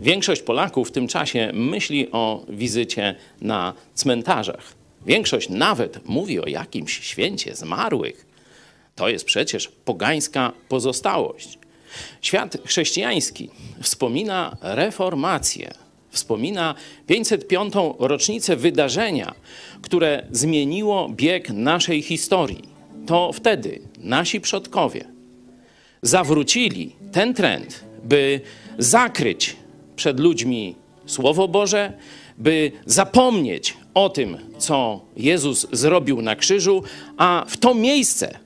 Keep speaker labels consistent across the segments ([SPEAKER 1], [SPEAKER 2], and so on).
[SPEAKER 1] Większość Polaków w tym czasie myśli o wizycie na cmentarzach. Większość nawet mówi o jakimś święcie zmarłych. To jest przecież pogańska pozostałość. Świat chrześcijański wspomina reformację, wspomina 505. rocznicę wydarzenia, które zmieniło bieg naszej historii. To wtedy nasi przodkowie zawrócili ten trend, by zakryć przed ludźmi Słowo Boże, by zapomnieć o tym, co Jezus zrobił na krzyżu, a w to miejsce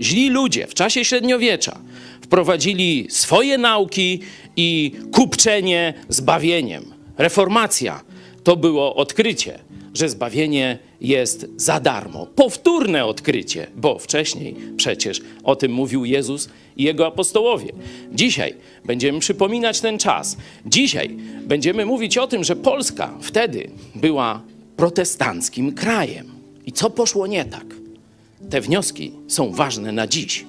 [SPEAKER 1] źli ludzie w czasie średniowiecza wprowadzili swoje nauki i kupczenie zbawieniem. Reformacja to było odkrycie, że zbawienie jest za darmo. Powtórne odkrycie, bo wcześniej przecież o tym mówił Jezus i jego apostołowie. Dzisiaj będziemy przypominać ten czas. Dzisiaj będziemy mówić o tym, że Polska wtedy była protestanckim krajem. I co poszło nie tak? Te wnioski są ważne na dziś.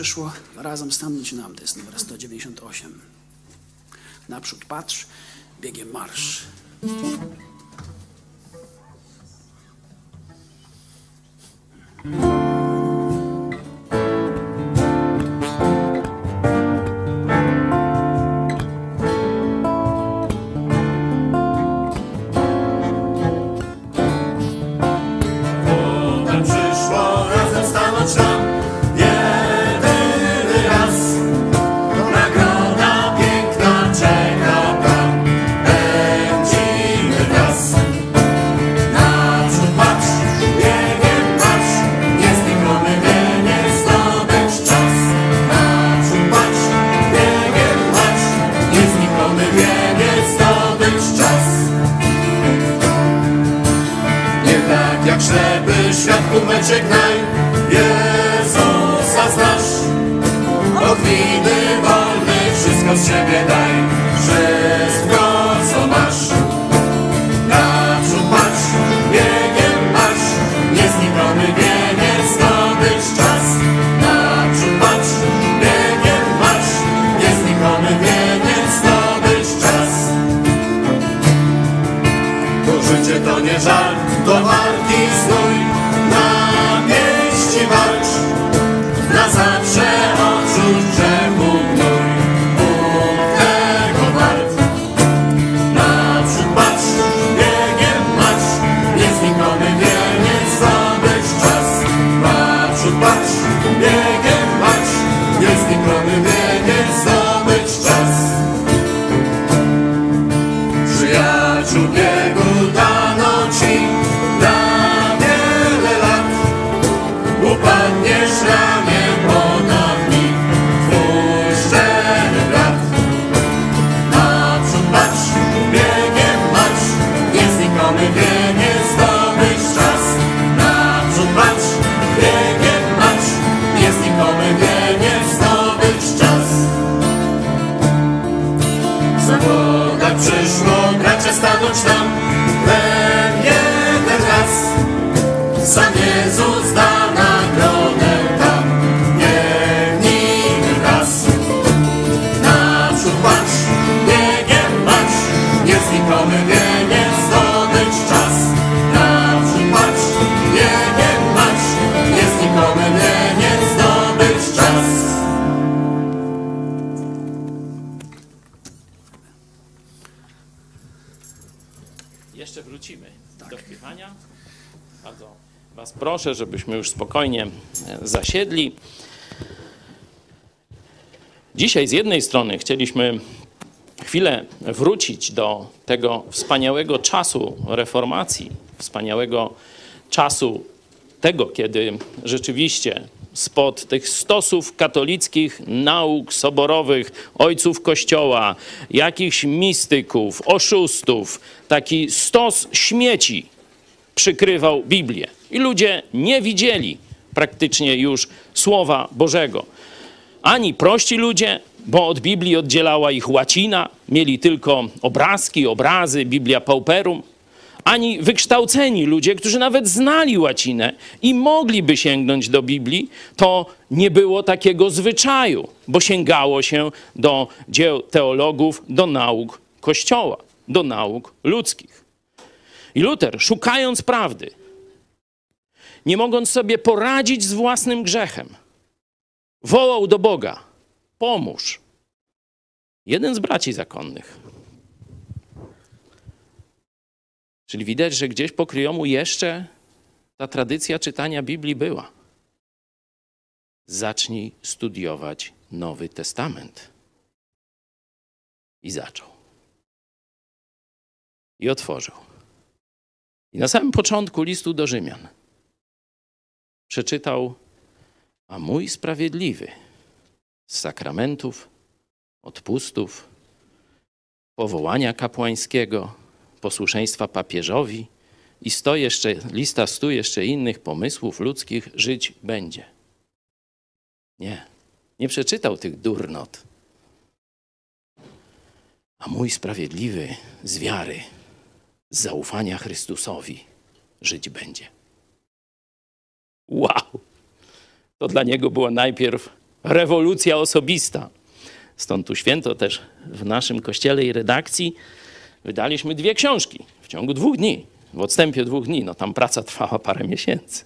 [SPEAKER 2] przyszło, razem stanąć nam, to jest numer 198. Naprzód patrz, biegiem marsz.
[SPEAKER 3] Od winy wolny wszystko z siebie daj, wszystko co masz. Naprzód patrz, biegiem marsz, nieznikony wieniec zdobyć czas. Naprzód patrz, biegiem marsz, nieznikony wieniec zdobyć czas. Bo życie to nie żart,
[SPEAKER 1] proszę, żebyśmy już spokojnie e, zasiedli. Dzisiaj z jednej strony chcieliśmy chwilę wrócić do tego wspaniałego czasu reformacji, wspaniałego czasu tego, kiedy rzeczywiście spod tych stosów katolickich nauk soborowych, ojców kościoła, jakichś mistyków, oszustów, taki stos śmieci przykrywał Biblię. I ludzie nie widzieli praktycznie już Słowa Bożego. Ani prości ludzie, bo od Biblii oddzielała ich łacina, mieli tylko obrazki, obrazy, Biblia pauperum, ani wykształceni ludzie, którzy nawet znali łacinę i mogliby sięgnąć do Biblii, to nie było takiego zwyczaju, bo sięgało się do dzieł teologów, do nauk Kościoła, do nauk ludzkich. I Luter, szukając prawdy, nie mogąc sobie poradzić z własnym grzechem, wołał do Boga: Pomóż. Jeden z braci zakonnych. Czyli widać, że gdzieś po kryjomu jeszcze ta tradycja czytania Biblii była. Zacznij studiować Nowy Testament. I zaczął. I otworzył. I na samym początku listu do Rzymian przeczytał: A mój sprawiedliwy z sakramentów, odpustów, powołania kapłańskiego, posłuszeństwa papieżowi i sto jeszcze, lista stu jeszcze innych pomysłów ludzkich żyć będzie. Nie, nie przeczytał tych durnot. A mój sprawiedliwy z wiary, z zaufania Chrystusowi żyć będzie. Wow! To dla niego była najpierw rewolucja osobista. Stąd tu święto też w naszym kościele i redakcji wydaliśmy dwie książki w ciągu dwóch dni. W odstępie dwóch dni, no tam praca trwała parę miesięcy,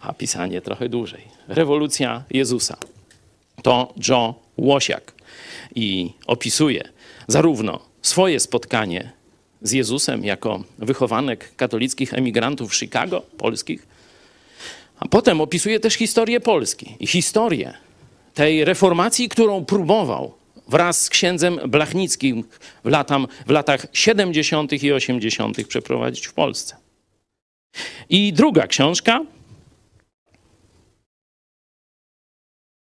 [SPEAKER 1] a pisanie trochę dłużej. Rewolucja Jezusa. To Joe Łosiak i opisuje zarówno swoje spotkanie z Jezusem jako wychowanek katolickich emigrantów Chicago, polskich, a potem opisuje też historię Polski i historię tej reformacji, którą próbował wraz z księdzem Blachnickim w, latam, w latach 70. i 80. przeprowadzić w Polsce. I druga książka.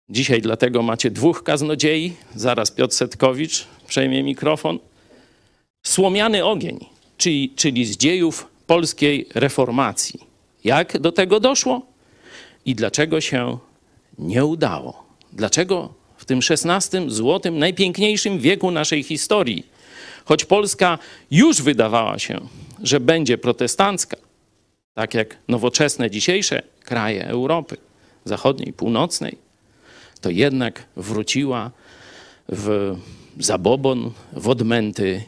[SPEAKER 1] Dzisiaj dlatego macie dwóch kaznodziei. Zaraz Piotr Setkowicz przejmie mikrofon. Słomiany ogień, czyli, czyli z dziejów polskiej reformacji. Jak do tego doszło? I dlaczego się nie udało? Dlaczego w tym XVI złotym, najpiękniejszym wieku naszej historii, choć Polska już wydawała się, że będzie protestancka, tak jak nowoczesne dzisiejsze kraje Europy Zachodniej, Północnej, to jednak wróciła w zabobon, w odmęty,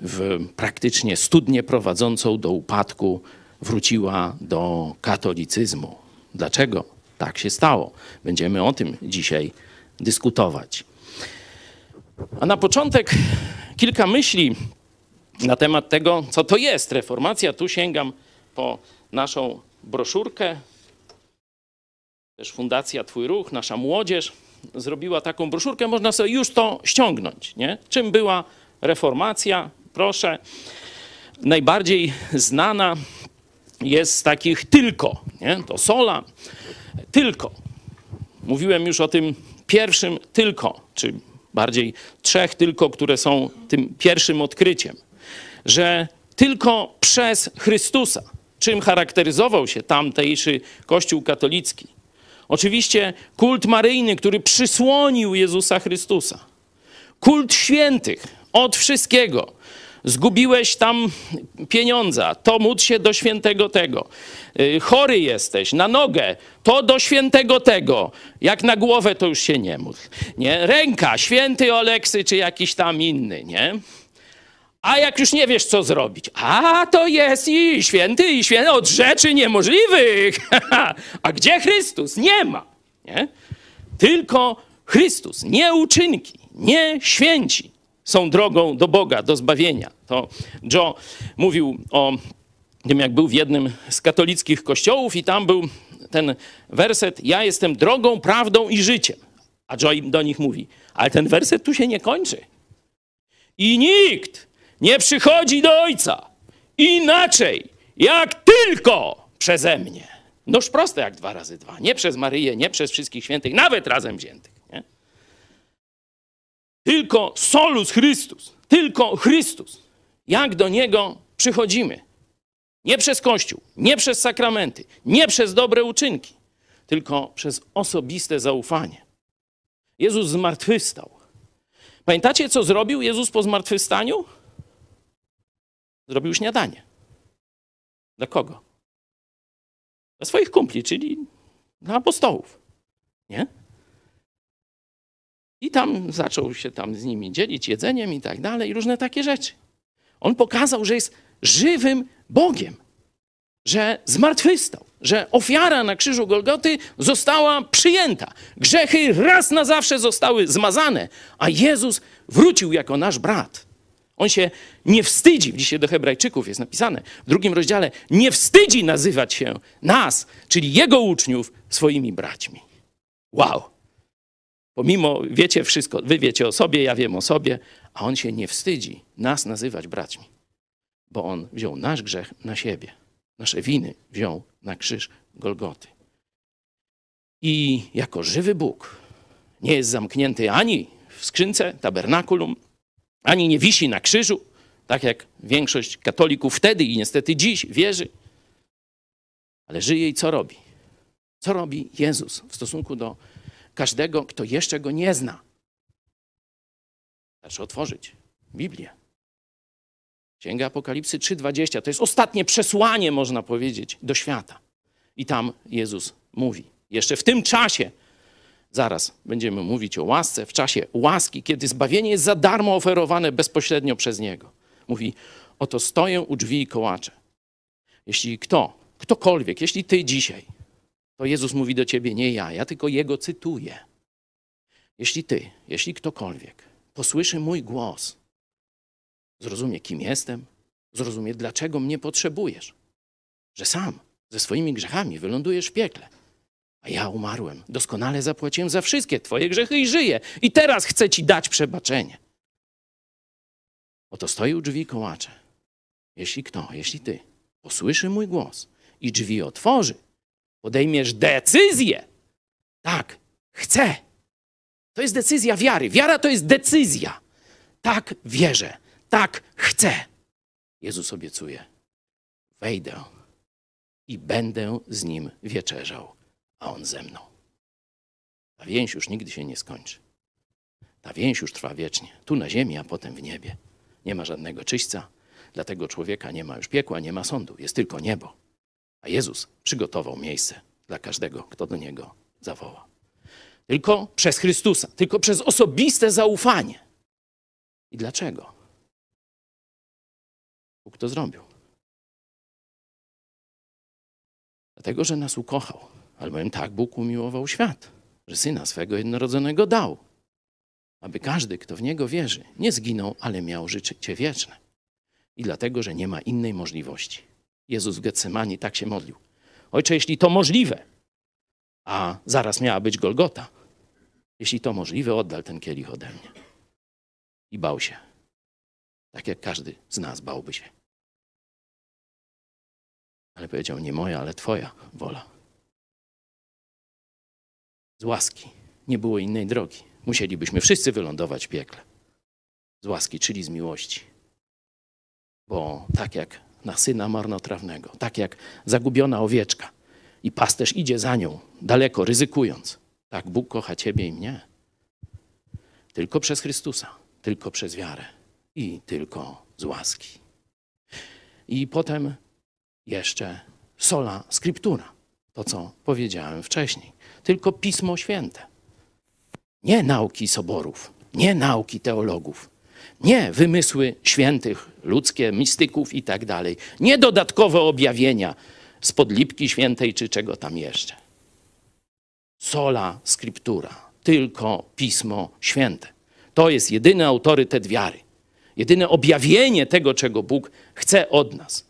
[SPEAKER 1] w praktycznie studnię prowadzącą do upadku, wróciła do katolicyzmu. Dlaczego tak się stało? Będziemy o tym dzisiaj dyskutować. A na początek kilka myśli na temat tego, co to jest reformacja. Tu sięgam po naszą broszurkę. Też Fundacja Twój Ruch, nasza młodzież zrobiła taką broszurkę, można sobie już to ściągnąć. Nie? Czym była reformacja? Proszę. Najbardziej znana jest takich tylko, nie? to sola, tylko. Mówiłem już o tym pierwszym tylko, czy bardziej trzech tylko, które są tym pierwszym odkryciem, że tylko przez Chrystusa, czym charakteryzował się tamtejszy Kościół katolicki. Oczywiście kult maryjny, który przysłonił Jezusa Chrystusa. Kult świętych od wszystkiego. Zgubiłeś tam pieniądza, to módl się do świętego tego. Y, chory jesteś, na nogę, to do świętego tego. Jak na głowę, to już się nie módl. Nie? Ręka, święty Oleksy, czy jakiś tam inny, nie? A jak już nie wiesz, co zrobić, a to jest i święty, i święty od rzeczy niemożliwych. a gdzie Chrystus? Nie ma. Nie? Tylko Chrystus, nie uczynki, nie święci są drogą do Boga, do zbawienia. To Joe mówił o tym, jak był w jednym z katolickich kościołów, i tam był ten werset: Ja jestem drogą, prawdą i życiem. A Joe do nich mówi: Ale ten werset tu się nie kończy. I nikt nie przychodzi do Ojca inaczej, jak tylko przeze mnie. Noż proste jak dwa razy dwa. Nie przez Maryję, nie przez wszystkich świętych, nawet razem wziętych. Tylko solus Chrystus, tylko Chrystus. Jak do Niego przychodzimy? Nie przez Kościół, nie przez sakramenty, nie przez dobre uczynki, tylko przez osobiste zaufanie. Jezus zmartwychwstał. Pamiętacie, co zrobił Jezus po zmartwychwstaniu? Zrobił śniadanie. Dla kogo? Dla swoich kumpli, czyli dla apostołów. Nie? I tam zaczął się tam z nimi dzielić jedzeniem i tak dalej, i różne takie rzeczy. On pokazał, że jest żywym Bogiem, że zmartwychwstał, że ofiara na krzyżu Golgoty została przyjęta. Grzechy raz na zawsze zostały zmazane, a Jezus wrócił jako nasz brat. On się nie wstydzi, dzisiaj do Hebrajczyków jest napisane w drugim rozdziale, nie wstydzi nazywać się nas, czyli jego uczniów, swoimi braćmi. Wow! Pomimo wiecie wszystko, wy wiecie o sobie, ja wiem o sobie, a on się nie wstydzi nas nazywać braćmi, bo on wziął nasz grzech na siebie, nasze winy wziął na krzyż Golgoty. I jako żywy Bóg nie jest zamknięty ani w skrzynce, tabernakulum, ani nie wisi na krzyżu, tak jak większość katolików wtedy i niestety dziś wierzy, ale żyje i co robi? Co robi Jezus w stosunku do każdego, kto jeszcze go nie zna? Zaczął otworzyć Biblię. Księga Apokalipsy 3:20 to jest ostatnie przesłanie, można powiedzieć, do świata. I tam Jezus mówi. Jeszcze w tym czasie Zaraz będziemy mówić o łasce, w czasie łaski, kiedy zbawienie jest za darmo oferowane bezpośrednio przez Niego. Mówi, oto stoję u drzwi i kołaczę. Jeśli kto, ktokolwiek, jeśli ty dzisiaj, to Jezus mówi do ciebie, nie ja, ja tylko Jego cytuję. Jeśli ty, jeśli ktokolwiek posłyszy mój głos, zrozumie, kim jestem, zrozumie, dlaczego mnie potrzebujesz, że sam ze swoimi grzechami wylądujesz w piekle, a ja umarłem. Doskonale zapłaciłem za wszystkie Twoje grzechy i żyję. I teraz chcę Ci dać przebaczenie. Oto stoi u drzwi kołacze. Jeśli kto, jeśli Ty posłyszy mój głos i drzwi otworzy, podejmiesz decyzję. Tak, chcę. To jest decyzja wiary. Wiara to jest decyzja. Tak wierzę. Tak chcę. Jezus obiecuje. Wejdę i będę z nim wieczerzał a on ze mną. Ta więź już nigdy się nie skończy. Ta więź już trwa wiecznie. Tu na ziemi, a potem w niebie. Nie ma żadnego czyśćca. Dla tego człowieka nie ma już piekła, nie ma sądu. Jest tylko niebo. A Jezus przygotował miejsce dla każdego, kto do Niego zawoła. Tylko przez Chrystusa, tylko przez osobiste zaufanie. I dlaczego? Bóg to zrobił. Dlatego, że nas ukochał. Albowiem tak Bóg umiłował świat, że Syna swego jednorodzonego dał, aby każdy, kto w Niego wierzy, nie zginął, ale miał życie wieczne. I dlatego, że nie ma innej możliwości. Jezus w Getsemani tak się modlił. Ojcze, jeśli to możliwe, a zaraz miała być Golgota, jeśli to możliwe, oddal ten kielich ode mnie. I bał się. Tak jak każdy z nas bałby się. Ale powiedział, nie moja, ale twoja wola. Z łaski. Nie było innej drogi. Musielibyśmy wszyscy wylądować w piekle. Z łaski, czyli z miłości. Bo tak jak na syna marnotrawnego, tak jak zagubiona owieczka i pasterz idzie za nią, daleko ryzykując, tak Bóg kocha ciebie i mnie. Tylko przez Chrystusa, tylko przez wiarę i tylko z łaski. I potem jeszcze sola scriptura, to co powiedziałem wcześniej. Tylko Pismo Święte. Nie nauki soborów, nie nauki teologów, nie wymysły świętych, ludzkie, mistyków i tak dalej. Nie dodatkowe objawienia z podlipki świętej czy czego tam jeszcze. Sola scriptura, tylko Pismo Święte. To jest jedyny autorytet wiary, jedyne objawienie tego, czego Bóg chce od nas.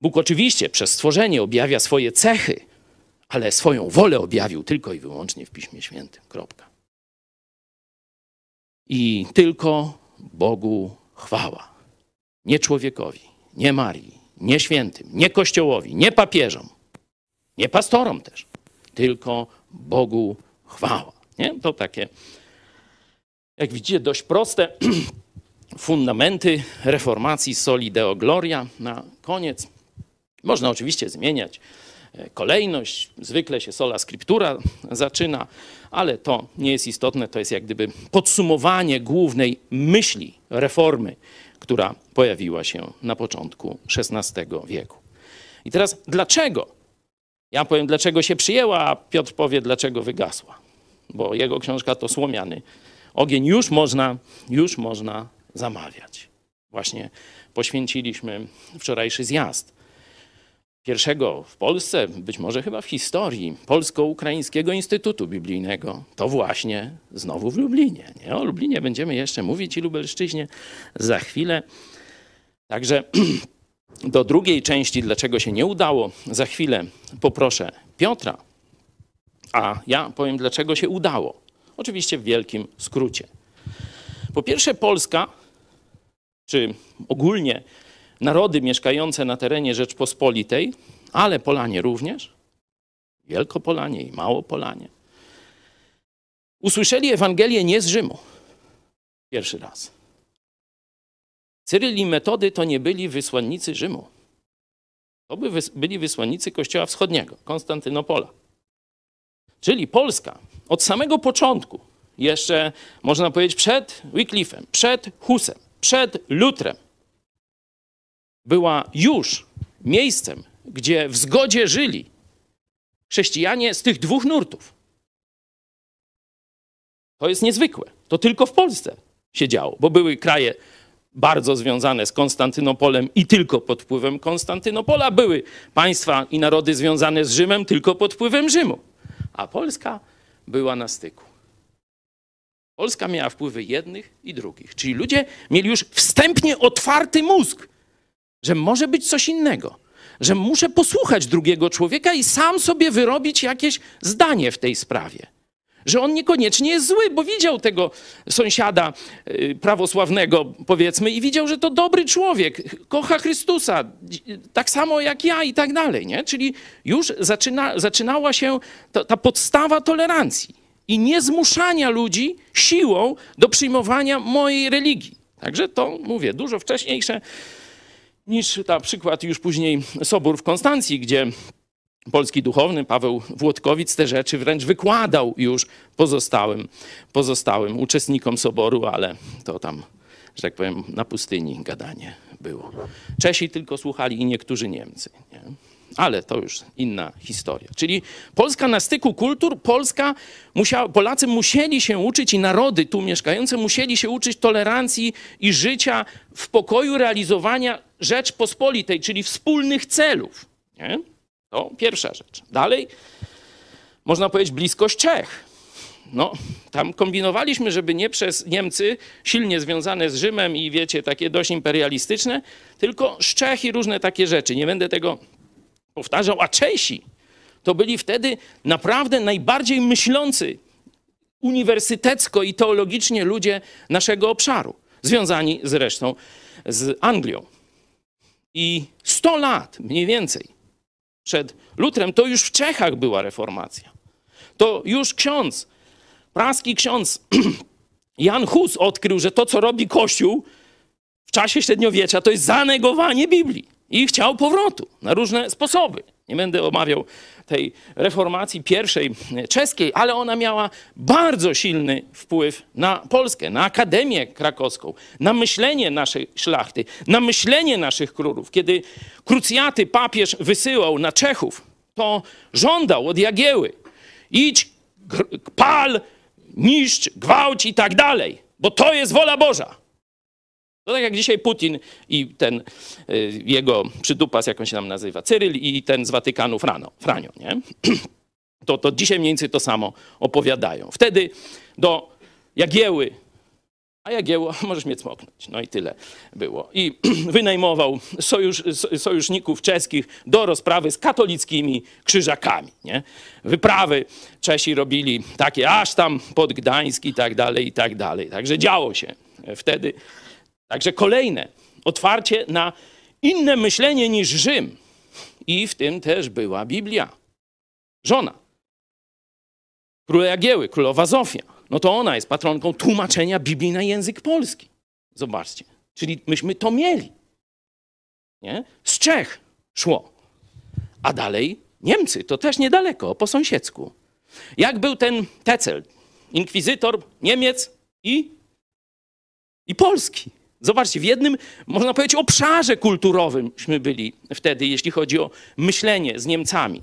[SPEAKER 1] Bóg oczywiście przez stworzenie objawia swoje cechy, ale swoją wolę objawił tylko i wyłącznie w Piśmie Świętym. Kropka. I tylko Bogu chwała. Nie człowiekowi, nie Marii, nie świętym, nie Kościołowi, nie papieżom, nie pastorom też. Tylko Bogu chwała. Nie? To takie, jak widzicie, dość proste fundamenty reformacji Soli Deo Gloria. Na koniec można oczywiście zmieniać e, kolejność. Zwykle się sola scriptura zaczyna, ale to nie jest istotne. To jest jak gdyby podsumowanie głównej myśli reformy, która pojawiła się na początku XVI wieku. I teraz dlaczego? Ja powiem, dlaczego się przyjęła, a Piotr powie, dlaczego wygasła. Bo jego książka to słomiany ogień. Już można, już można zamawiać. Właśnie poświęciliśmy wczorajszy zjazd pierwszego w Polsce, być może chyba w historii, Polsko-Ukraińskiego Instytutu Biblijnego. To właśnie znowu w Lublinie. Nie? O Lublinie będziemy jeszcze mówić i Lubelszczyźnie za chwilę. Także do drugiej części, dlaczego się nie udało, za chwilę poproszę Piotra, a ja powiem, dlaczego się udało. Oczywiście w wielkim skrócie. Po pierwsze, Polska, czy ogólnie narody mieszkające na terenie Rzeczpospolitej, ale Polanie również, Wielkopolanie i Małopolanie, usłyszeli Ewangelię nie z Rzymu. Pierwszy raz. Cyryl i Metody to nie byli wysłannicy Rzymu. To by byli wysłannicy Kościoła Wschodniego, Konstantynopola. Czyli Polska od samego początku, jeszcze można powiedzieć przed Wycliffem, przed Husem, przed Lutrem, była już miejscem, gdzie w zgodzie żyli chrześcijanie z tych dwóch nurtów. To jest niezwykłe. To tylko w Polsce się działo, bo były kraje bardzo związane z Konstantynopolem i tylko pod wpływem Konstantynopola. Były państwa i narody związane z Rzymem tylko pod wpływem Rzymu. A Polska była na styku. Polska miała wpływy jednych i drugich. Czyli ludzie mieli już wstępnie otwarty mózg że może być coś innego, że muszę posłuchać drugiego człowieka i sam sobie wyrobić jakieś zdanie w tej sprawie. Że on niekoniecznie jest zły, bo widział tego sąsiada y, prawosławnego, powiedzmy, i widział, że to dobry człowiek, kocha Chrystusa, tak samo jak ja i tak dalej. Nie? Czyli już zaczyna, zaczynała się ta, ta podstawa tolerancji i niezmuszania ludzi siłą do przyjmowania mojej religii. Także to mówię, dużo wcześniejsze niż na przykład już później Sobór w Konstancji, gdzie polski duchowny Paweł Włodkowic te rzeczy wręcz wykładał już pozostałym, pozostałym uczestnikom soboru, ale to tam, że tak powiem, na pustyni gadanie było. Czesi tylko słuchali i niektórzy Niemcy. Nie? Ale to już inna historia. Czyli Polska na styku kultur, Polska musiała, Polacy musieli się uczyć i narody tu mieszkające musieli się uczyć tolerancji i życia w pokoju realizowania Rzeczpospolitej, czyli wspólnych celów. Nie? To pierwsza rzecz. Dalej, można powiedzieć, bliskość Czech. No, tam kombinowaliśmy, żeby nie przez Niemcy, silnie związane z Rzymem i wiecie, takie dość imperialistyczne, tylko z Czech i różne takie rzeczy. Nie będę tego powtarzał, a Czesi to byli wtedy naprawdę najbardziej myślący uniwersytecko i teologicznie ludzie naszego obszaru, związani zresztą z Anglią. I 100 lat mniej więcej przed Lutrem to już w Czechach była reformacja. To już ksiądz, praski ksiądz Jan Hus odkrył, że to, co robi Kościół w czasie średniowiecza, to jest zanegowanie Biblii i chciał powrotu na różne sposoby. Nie będę omawiał tej reformacji pierwszej czeskiej, ale ona miała bardzo silny wpływ na Polskę, na Akademię Krakowską, na myślenie naszej szlachty, na myślenie naszych królów. Kiedy krucjaty papież wysyłał na Czechów, to żądał od Jagieły idź, pal, niszcz, gwałć i tak dalej, bo to jest wola Boża. To tak jak dzisiaj Putin i ten y, jego przydupas, jak on się nam nazywa, Cyryl i ten z Watykanu Frano, Franio, nie? To, to dzisiaj mniej więcej to samo opowiadają. Wtedy do Jagieły, a Jagieło, możesz mnie cmoknąć, no i tyle było. I wynajmował sojusz, sojuszników czeskich do rozprawy z katolickimi krzyżakami, nie? Wyprawy Czesi robili takie aż tam pod Gdańsk i tak dalej, i tak dalej. Także działo się wtedy. Także kolejne otwarcie na inne myślenie niż Rzym. I w tym też była Biblia. Żona króla Jagieły, królowa Zofia. No to ona jest patronką tłumaczenia Biblii na język polski. Zobaczcie. Czyli myśmy to mieli. Nie? Z Czech szło. A dalej Niemcy, to też niedaleko, po sąsiedzku. Jak był ten Tecel, inkwizytor Niemiec i, i Polski. Zobaczcie, w jednym, można powiedzieć, obszarze kulturowymśmy byli wtedy, jeśli chodzi o myślenie z Niemcami.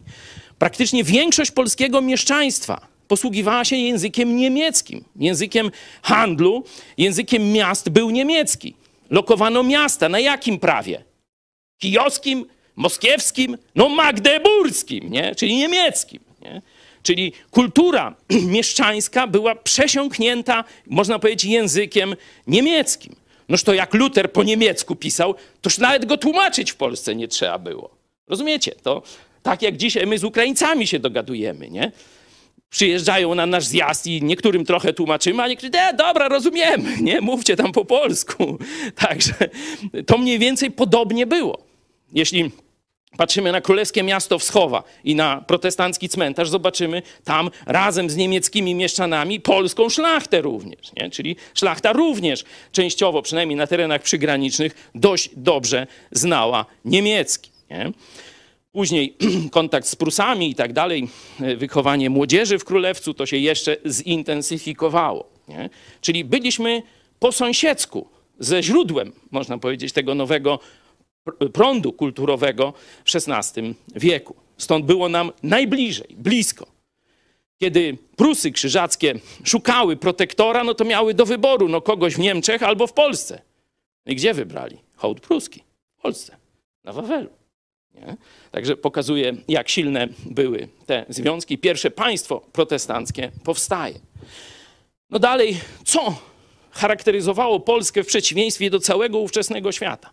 [SPEAKER 1] Praktycznie większość polskiego mieszczaństwa posługiwała się językiem niemieckim. Językiem handlu, językiem miast był niemiecki. Lokowano miasta na jakim prawie? Kijowskim, moskiewskim, no magdeburskim, nie? czyli niemieckim. Nie? Czyli kultura mieszczańska była przesiąknięta, można powiedzieć, językiem niemieckim. Noż to jak Luter po niemiecku pisał, toż nawet go tłumaczyć w Polsce nie trzeba było. Rozumiecie? To tak jak dzisiaj my z Ukraińcami się dogadujemy, nie? Przyjeżdżają na nasz zjazd i niektórym trochę tłumaczymy, a niektórzy, e, dobra, rozumiemy, nie? Mówcie tam po polsku. Także to mniej więcej podobnie było. Jeśli patrzymy na królewskie miasto Wschowa i na protestancki cmentarz, zobaczymy tam razem z niemieckimi mieszczanami polską szlachtę również. Nie? Czyli szlachta również częściowo, przynajmniej na terenach przygranicznych, dość dobrze znała niemiecki. Nie? Później kontakt z Prusami i tak dalej, wychowanie młodzieży w królewcu, to się jeszcze zintensyfikowało. Nie? Czyli byliśmy po sąsiedzku, ze źródłem, można powiedzieć, tego nowego prądu kulturowego w XVI wieku. Stąd było nam najbliżej, blisko. Kiedy Prusy krzyżackie szukały protektora, no to miały do wyboru no kogoś w Niemczech albo w Polsce. I gdzie wybrali? Hołd pruski. W Polsce, na Wawelu. Nie? Także pokazuje, jak silne były te związki. Pierwsze państwo protestanckie powstaje. No dalej, co charakteryzowało Polskę w przeciwieństwie do całego ówczesnego świata?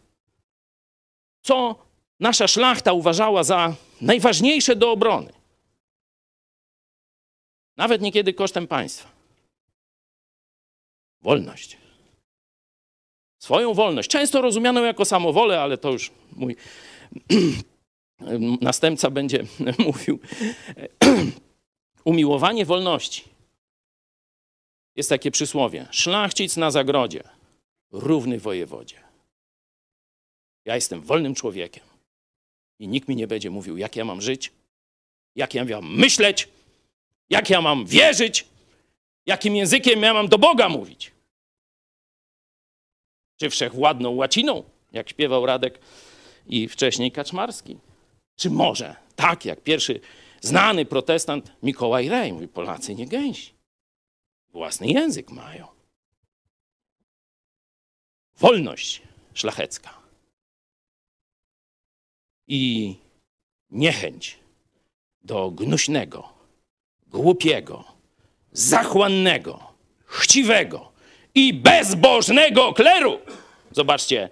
[SPEAKER 1] Co nasza szlachta uważała za najważniejsze do obrony. Nawet niekiedy kosztem państwa. Wolność. Swoją wolność. Często rozumianą jako samowolę, ale to już mój następca będzie mówił. Umiłowanie wolności. Jest takie przysłowie. Szlachcic na zagrodzie, równy wojewodzie. Ja jestem wolnym człowiekiem i nikt mi nie będzie mówił, jak ja mam żyć, Jak ja mam myśleć? Jak ja mam wierzyć? Jakim językiem ja mam do Boga mówić? Czy wszechwładną łaciną, jak śpiewał Radek i wcześniej Kaczmarski? Czy może tak, jak pierwszy znany protestant Mikołaj Rej mówi, Polacy nie gęsi. Własny język mają. Wolność szlachecka. I niechęć do gnuśnego, głupiego, zachłannego, chciwego i bezbożnego kleru. Zobaczcie,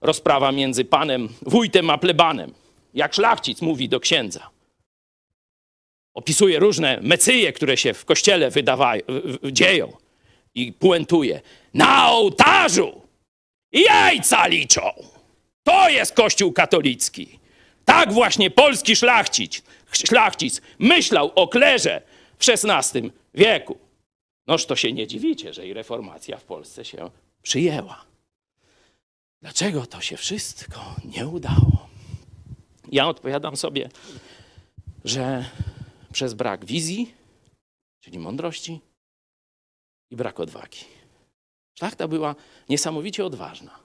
[SPEAKER 1] rozprawa między panem wójtem a plebanem. Jak szlachcic mówi do księdza. Opisuje różne mecyje, które się w kościele wydawają, dzieją i puentuje. Na ołtarzu jajca liczą. To jest kościół katolicki. Tak właśnie polski szlachcic, szlachcic myślał o klerze w XVI wieku. Noż to się nie dziwicie, że i reformacja w Polsce się przyjęła. Dlaczego to się wszystko nie udało? Ja odpowiadam sobie, że przez brak wizji, czyli mądrości i brak odwagi. Szlachta była niesamowicie odważna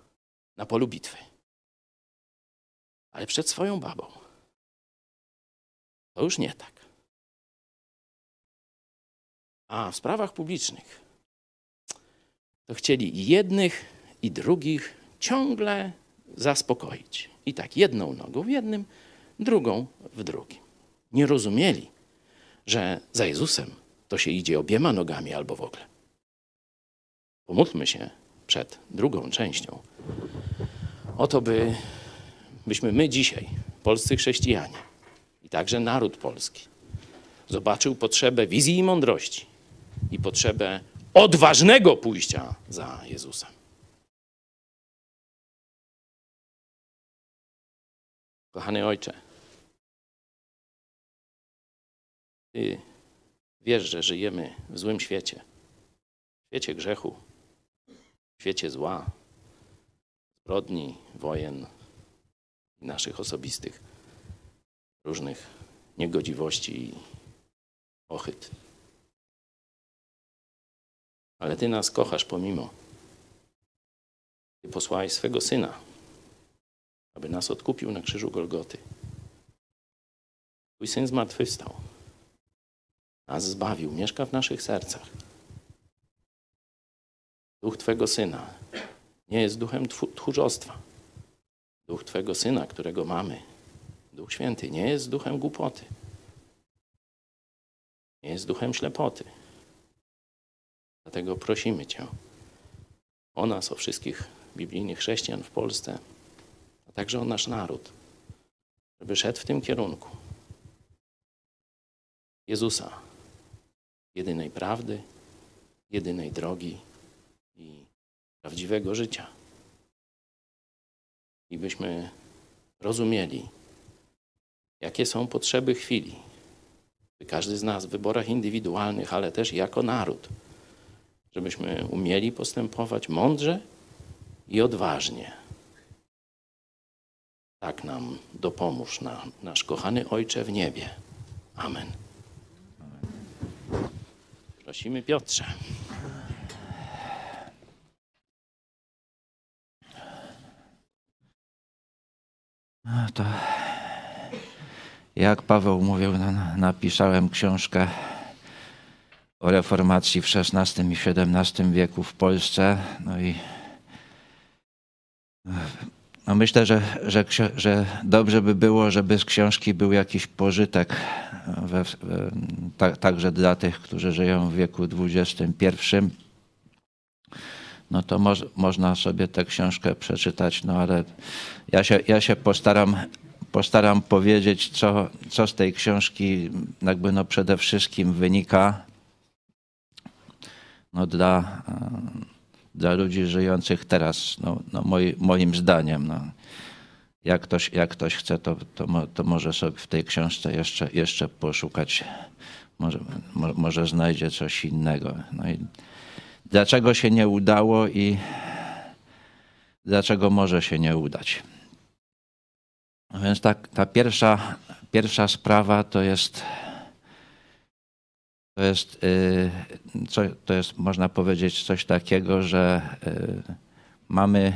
[SPEAKER 1] na polu bitwy. Ale przed swoją babą to już nie tak. A w sprawach publicznych to chcieli jednych i drugich ciągle zaspokoić. I tak jedną nogą w jednym, drugą w drugim. Nie rozumieli, że za Jezusem to się idzie obiema nogami albo w ogóle. Pomódlmy się przed drugą częścią o to, by, byśmy my dzisiaj, polscy chrześcijanie i także naród polski, zobaczył potrzebę wizji i mądrości i potrzebę odważnego pójścia za Jezusem. Kochany Ojcze, Ty wiesz, że żyjemy w złym świecie, w świecie grzechu, w świecie zła, zbrodni, wojen naszych osobistych różnych niegodziwości i ochyt. Ale Ty nas kochasz pomimo. Ty posłałeś swego Syna, aby nas odkupił na krzyżu Golgoty. Twój Syn zmartwychwstał. Nas zbawił, mieszka w naszych sercach. Duch Twego Syna nie jest duchem tchórzostwa. Duch Twego Syna, którego mamy, Duch Święty, nie jest duchem głupoty. Nie jest duchem ślepoty. Dlatego prosimy Cię o nas, o wszystkich biblijnych chrześcijan w Polsce, a także o nasz naród, żeby szedł w tym kierunku. Jezusa, jedynej prawdy, jedynej drogi i prawdziwego życia. I byśmy rozumieli, jakie są potrzeby chwili. Każdy z nas w wyborach indywidualnych, ale też jako naród, żebyśmy umieli postępować mądrze i odważnie. Tak nam dopomóż na, nasz kochany Ojcze w niebie. Amen. Prosimy Piotrze.
[SPEAKER 4] No to jak Paweł mówił, napisałem książkę o reformacji w XVI i XVII wieku w Polsce. No i no myślę, że, że, że dobrze by było, żeby z książki był jakiś pożytek we, tak, także dla tych, którzy żyją w wieku XXI. No to mo można sobie tę książkę przeczytać, no ale ja się, ja się postaram, postaram powiedzieć, co, co z tej książki jakby no przede wszystkim wynika no dla, dla ludzi żyjących teraz, no, no moi, moim zdaniem. No. Jak, ktoś, jak ktoś chce, to, to, to może sobie w tej książce jeszcze, jeszcze poszukać. Może, może znajdzie coś innego. No i dlaczego się nie udało i dlaczego może się nie udać. Więc ta, ta pierwsza, pierwsza sprawa to jest, to jest, y, co, to jest, można powiedzieć, coś takiego, że y, mamy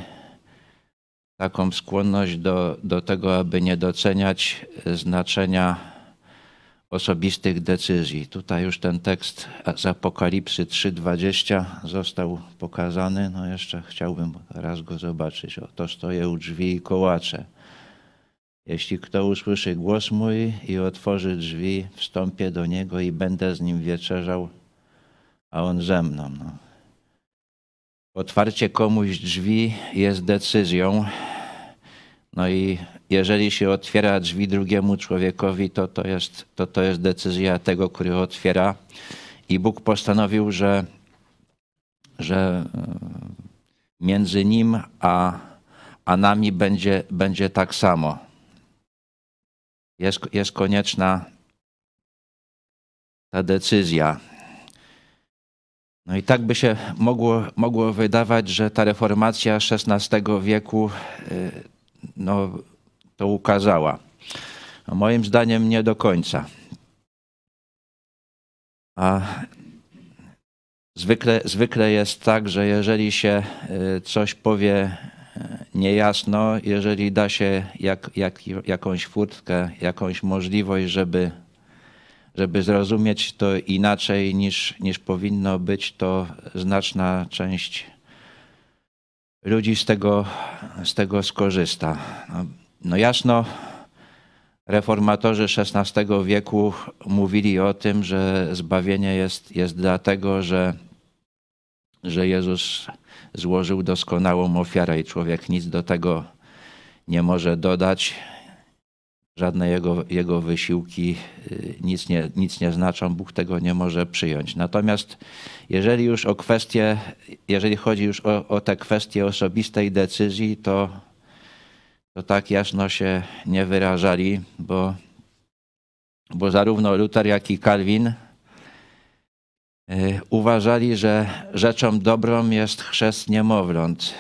[SPEAKER 4] taką skłonność do, do tego, aby nie doceniać znaczenia osobistych decyzji. Tutaj już ten tekst z Apokalipsy 3:20 został pokazany. No jeszcze chciałbym raz go zobaczyć. Oto stoję u drzwi i kołaczę. Jeśli kto usłyszy głos mój i otworzy drzwi, wstąpię do niego i będę z nim wieczerzał, a on ze mną. No. Otwarcie komuś drzwi jest decyzją. No i jeżeli się otwiera drzwi drugiemu człowiekowi, to to jest, to to jest decyzja tego, który otwiera. I Bóg postanowił, że, że między nim a, a nami będzie, będzie tak samo. Jest, jest konieczna ta decyzja. No i tak by się mogło, mogło wydawać, że ta reformacja XVI wieku no, to ukazała. No, moim zdaniem nie do końca. A zwykle, zwykle jest tak, że jeżeli się coś powie niejasno, jeżeli da się jak, jak, jakąś furtkę, jakąś możliwość, żeby, żeby zrozumieć to inaczej niż, niż powinno być, to znaczna część ludzi z tego, z tego skorzysta. No, no jasno, reformatorzy XVI wieku mówili o tym, że zbawienie jest, jest dlatego, że, że Jezus złożył doskonałą ofiarę i człowiek nic do tego nie może dodać. Żadne jego, jego wysiłki nic nie, nic nie znaczą, Bóg tego nie może przyjąć. Natomiast jeżeli już o kwestie, jeżeli chodzi już o, o te kwestie osobistej decyzji, to, to tak jasno się nie wyrażali, bo, bo zarówno Luther, jak i Kalwin uważali, że rzeczą dobrą jest chrzest niemowląt.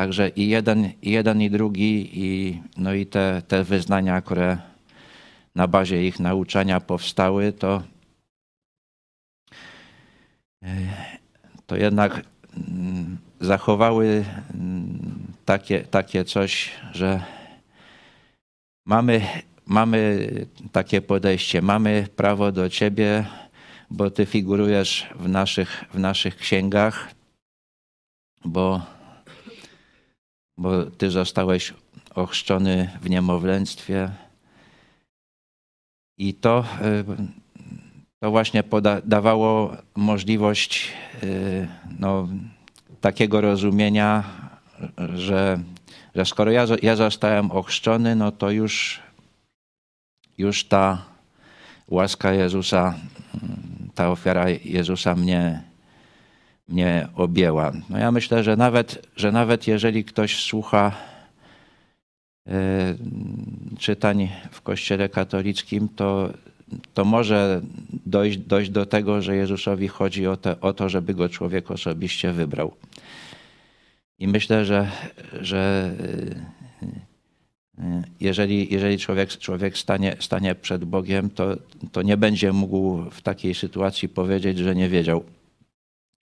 [SPEAKER 4] Także i jeden, i, jeden, i drugi, i, no i te, te wyznania, które na bazie ich nauczania powstały, to, to jednak zachowały takie, takie coś, że mamy, mamy takie podejście, mamy prawo do Ciebie, bo Ty figurujesz w naszych, w naszych księgach, bo, bo Ty zostałeś ochrzczony w niemowlęctwie. I to, to właśnie dawało możliwość no, takiego rozumienia, że, że skoro ja, ja zostałem ochrzczony, no to już, już ta łaska Jezusa ta ofiara Jezusa mnie, mnie objęła. No ja myślę, że nawet, że nawet jeżeli ktoś słucha e, czytań w Kościele katolickim, to, to może dojść, dojść do tego, że Jezusowi chodzi o, te, o to, żeby go człowiek osobiście wybrał. I myślę, że, że jeżeli, jeżeli człowiek, człowiek stanie, stanie przed Bogiem, to, to nie będzie mógł w takiej sytuacji powiedzieć, że nie wiedział,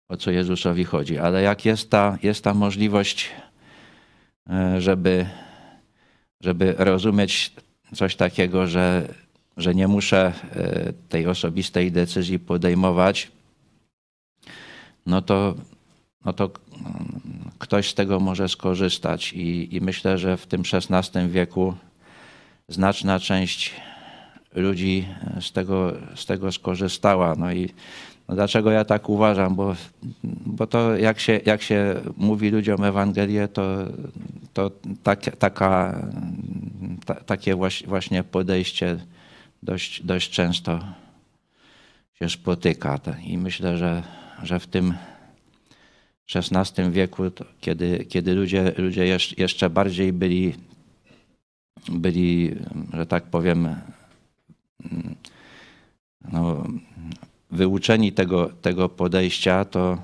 [SPEAKER 4] o co Jezusowi chodzi. Ale jak jest ta, jest ta możliwość, e, żeby, żeby rozumieć coś takiego, że, że nie muszę e, tej osobistej decyzji podejmować, no to, no to ktoś z tego może skorzystać. I, i myślę, że w tym XVI wieku znaczna część ludzi z tego, z tego skorzystała. No i no dlaczego ja tak uważam? Bo, bo to jak się, jak się mówi ludziom Ewangelię, to, to tak, taka, ta, takie właśnie podejście dość, dość często się spotyka. I myślę, że, że w tym XVI wieku, kiedy, kiedy ludzie, ludzie jeszcze bardziej byli, byli, że tak powiem, no, wyuczeni tego, tego podejścia, to,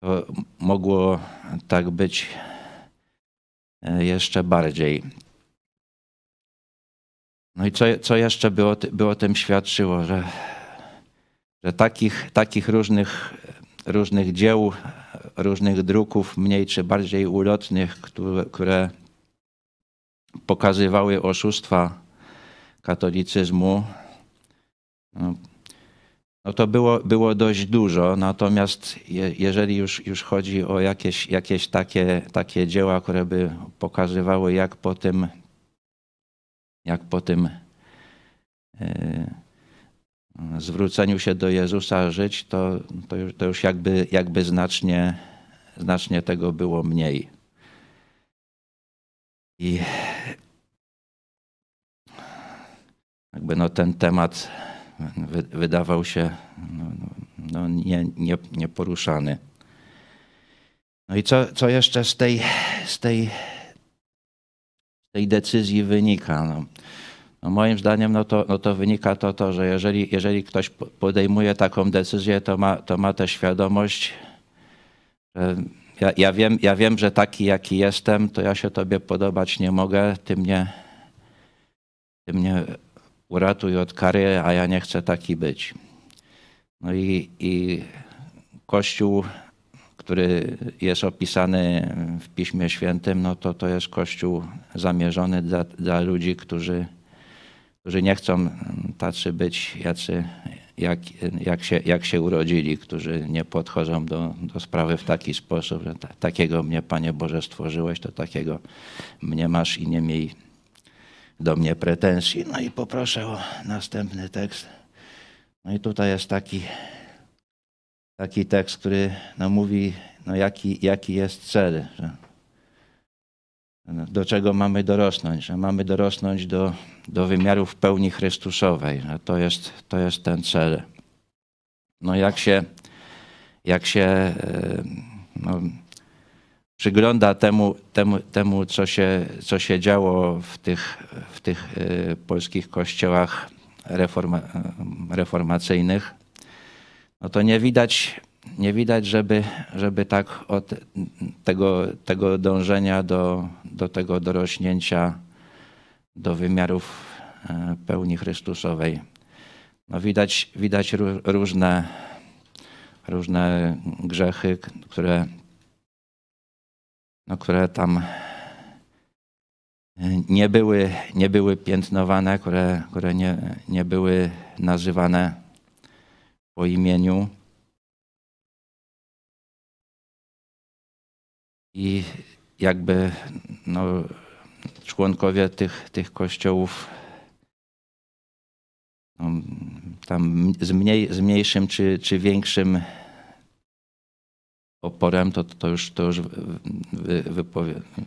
[SPEAKER 4] to mogło tak być jeszcze bardziej. No i co, co jeszcze by o, by o tym świadczyło, że, że takich, takich różnych, różnych dzieł, różnych druków, mniej czy bardziej ulotnych, które, które pokazywały oszustwa katolicyzmu, no, no to było, było dość dużo. Natomiast je, jeżeli już, już chodzi o jakieś, jakieś takie, takie dzieła, które by pokazywały, jak po tym, jak po tym e, zwróceniu się do Jezusa żyć, to, to, już, to już jakby, jakby znacznie, znacznie tego było mniej. I jakby no ten temat wy, wydawał się no, no, nie, nie, nieporuszany. No i co, co jeszcze z tej, z tej, z tej decyzji wynika? No, no moim zdaniem no to, no to wynika to, to że jeżeli, jeżeli ktoś podejmuje taką decyzję, to ma, to ma tę świadomość, że ja, ja, wiem, ja wiem, że taki jaki jestem, to ja się tobie podobać nie mogę, ty mnie, ty mnie uratuj od kary, a ja nie chcę taki być. No i, i Kościół, który jest opisany w Piśmie Świętym, no to to jest Kościół zamierzony dla, dla ludzi, którzy, którzy nie chcą tacy być, jacy, jak, jak, się, jak się urodzili, którzy nie podchodzą do, do sprawy w taki sposób, że ta, takiego mnie, Panie Boże, stworzyłeś, to takiego mnie masz i nie miej do mnie pretensji. No i poproszę o następny tekst. No i tutaj jest taki, taki tekst, który no, mówi, no, jaki, jaki jest cel. Że, do czego mamy dorosnąć, że mamy dorosnąć do, do wymiarów pełni Chrystusowej. Że to, jest, to jest ten cel. No jak się, jak się e, no, przygląda temu, temu, temu co, się, co się działo w tych, w tych e, polskich kościołach reforma, reformacyjnych, no to nie widać, nie widać żeby, żeby tak od tego, tego dążenia do, do tego dorośnięcia do wymiarów e, pełni Chrystusowej. No widać, widać różne, różne grzechy, które no, które tam nie były, nie były piętnowane, które, które nie, nie były nazywane po imieniu. I jakby no, członkowie tych, tych kościołów no, tam z, mniej, z mniejszym czy, czy większym oporem, to, to już, to już wy,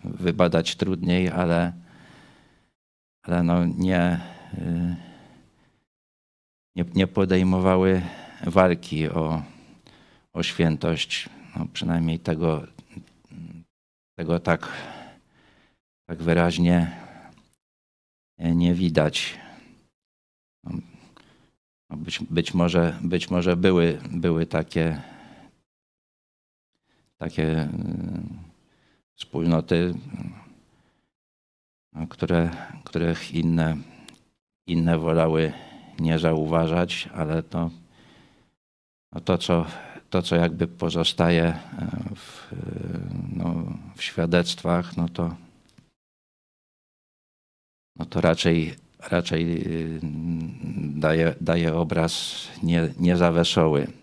[SPEAKER 4] wybadać trudniej, ale, ale no nie, nie, nie podejmowały walki o, o świętość. No przynajmniej tego, tego tak, tak wyraźnie nie widać. No, być, być, może, być może były, były takie takie y, wspólnoty, które, których inne, inne wolały nie zauważać, ale to, no to, co, to, co jakby pozostaje e, w, no, w świadectwach, no to, no to raczej, raczej y, daje, daje obraz nie, niezawesoły.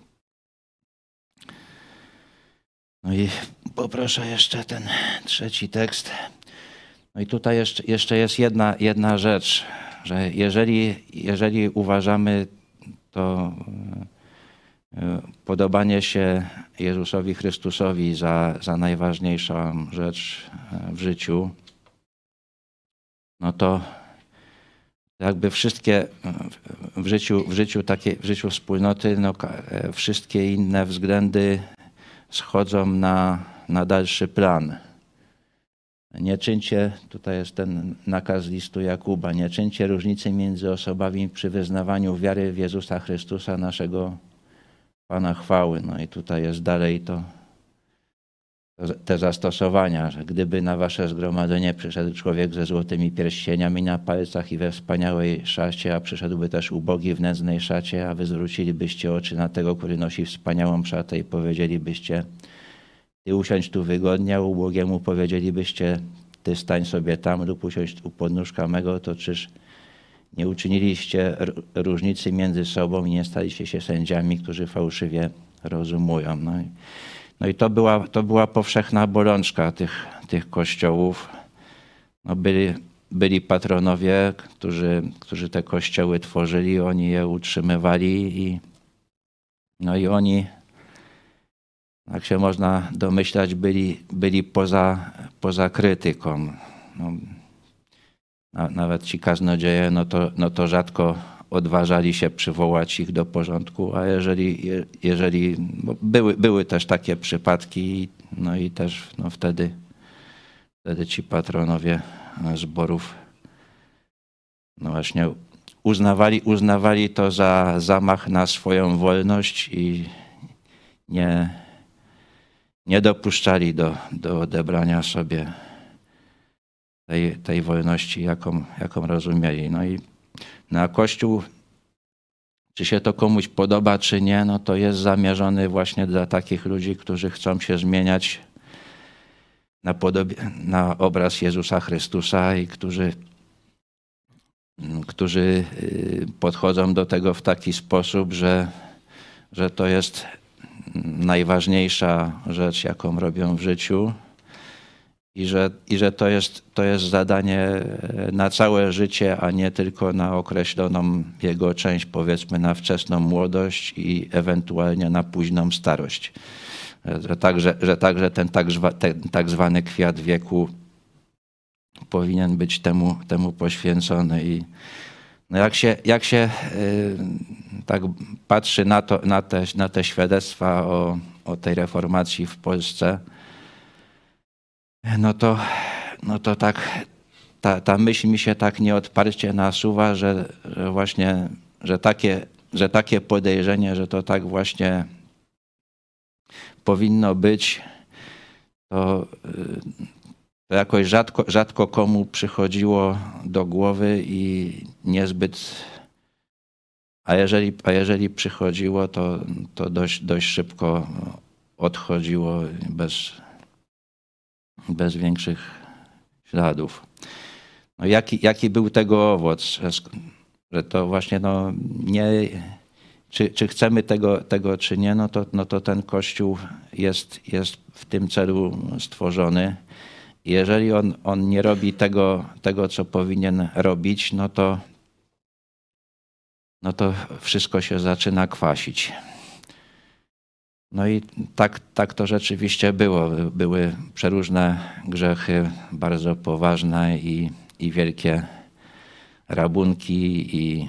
[SPEAKER 4] No i poproszę jeszcze ten trzeci tekst. No i tutaj jeszcze, jest jedna, jedna rzecz, że jeżeli, jeżeli uważamy to e, podobanie się Jezusowi Chrystusowi za, za najważniejszą rzecz e, w życiu, no to jakby wszystkie e, w życiu, w życiu, takie, w życiu wspólnoty, no, wszystkie inne względy schodzą na, na dalszy plan. Nie czyńcie, tutaj jest ten nakaz listu Jakuba, nie czyńcie różnicy między osobami przy wyznawaniu wiary w Jezusa Chrystusa, naszego Pana chwały. No i tutaj jest dalej to, te zastosowania, że gdyby na wasze zgromadzenie przyszedł człowiek ze złotymi pierścieniami na palcach i we wspaniałej szacie, a przyszedłby też ubogi w nędznej szacie, a wy zwrócilibyście oczy na tego, który nosi wspaniałą szatę i powiedzielibyście, ty usiądź tu wygodnie, a ubogiemu powiedzielibyście, ty stań sobie tam lub usiądź u podnóżka mego, to czyż nie uczyniliście różnicy między sobą i nie staliście się sędziami, którzy fałszywie rozumują. No no i to, była, to była powszechna bolączka tych, tych kościołów. No byli, byli patronowie, którzy, którzy te kościoły tworzyli, oni je utrzymywali i, no i oni, jak się można domyślać, byli, byli poza, poza krytyką. No, na- nawet ci kaznodzieje, no to, no to rzadko odważali się przywołać ich do porządku, a jeżeli, je- jeżeli były, były też takie przypadki, no i też no wtedy, wtedy ci patronowie zborów no właśnie uznawali, uznawali to za zamach na swoją wolność i nie, nie dopuszczali do, do odebrania sobie tej, tej wolności, jaką, jaką rozumieli. No i na Kościół, czy się to komuś podoba, czy nie, no to jest zamierzony właśnie dla takich ludzi, którzy chcą się zmieniać na, na obraz Jezusa Chrystusa i którzy, którzy y, podchodzą do tego w taki sposób, że, że to jest najważniejsza rzecz, jaką robią w życiu i że, i że to, jest, to jest zadanie e, na całe życie, a nie tylko na określoną jego część, powiedzmy na wczesną młodość i ewentualnie na późną starość. E, Że także, że także ten, tak, ten tak zwany kwiat wieku powinien być temu, temu poświęcony. I no jak się, jak się y, tak patrzy na, to, na, te, na te świadectwa o, o tej reformacji w Polsce, no to, no to tak, ta, ta myśl mi się tak nieodparcie nasuwa, że, że właśnie, że takie, że takie podejrzenie, że to tak właśnie powinno być, to, to jakoś rzadko, rzadko komu przychodziło do głowy i niezbyt. A jeżeli, a jeżeli przychodziło, to, to dość, dość szybko odchodziło bez, bez większych śladów. No jaki, jaki był tego owoc? Że, to właśnie no, nie. Czy, czy chcemy tego, tego, czy nie, no to, no to ten kościół jest, jest w tym celu stworzony. Jeżeli on, on nie robi tego, tego, co powinien robić, no to, no to wszystko się zaczyna kwasić. No i tak, tak to rzeczywiście było. Były przeróżne grzechy, bardzo poważne i, i wielkie rabunki i,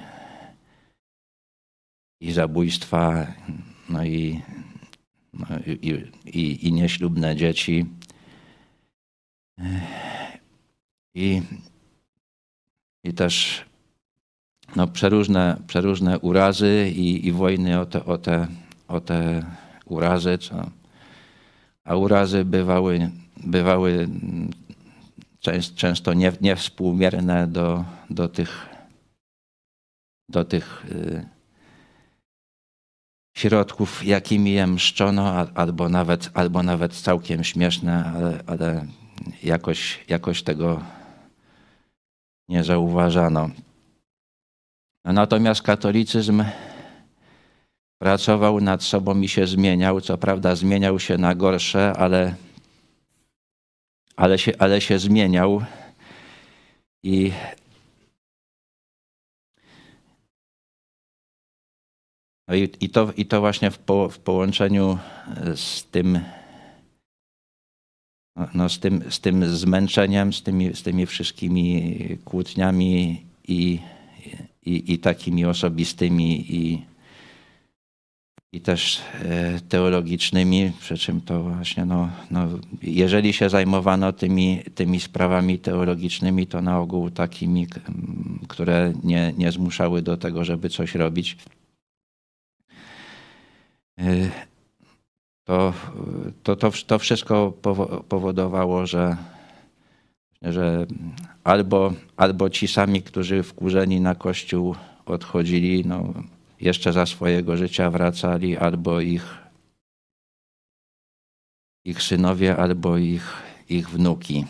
[SPEAKER 4] i zabójstwa, no i, no i, i, i nieślubne dzieci. I, i też no, przeróżne, przeróżne urazy i, i wojny o te, o te, o te urazy. Co, a urazy bywały, bywały częst, często nie, niewspółmierne do, do tych, do tych y, środków, jakimi je mszczono, a- albo nawet, albo nawet całkiem śmieszne, ale, ale jakoś, jakoś tego nie zauważano. No Natomiast katolicyzm pracował nad sobą i się zmieniał. Co prawda zmieniał się na gorsze, ale, ale, się, ale się zmieniał. I No i, i, to, i to właśnie w, po, w połączeniu z tym, no, z, tym, z tym zmęczeniem, z tymi, z tymi wszystkimi kłótniami i, i, i takimi osobistymi i, i też e, teologicznymi, przy czym to właśnie, no, no, jeżeli się zajmowano tymi, tymi sprawami teologicznymi, to na ogół takimi, które nie, nie zmuszały do tego, żeby coś robić. E, to, to, to, to wszystko powo- powodowało, że, że albo, albo ci sami, którzy wkurzeni na kościół odchodzili, no, jeszcze za swojego życia wracali, albo ich, ich synowie, albo ich, ich wnuki.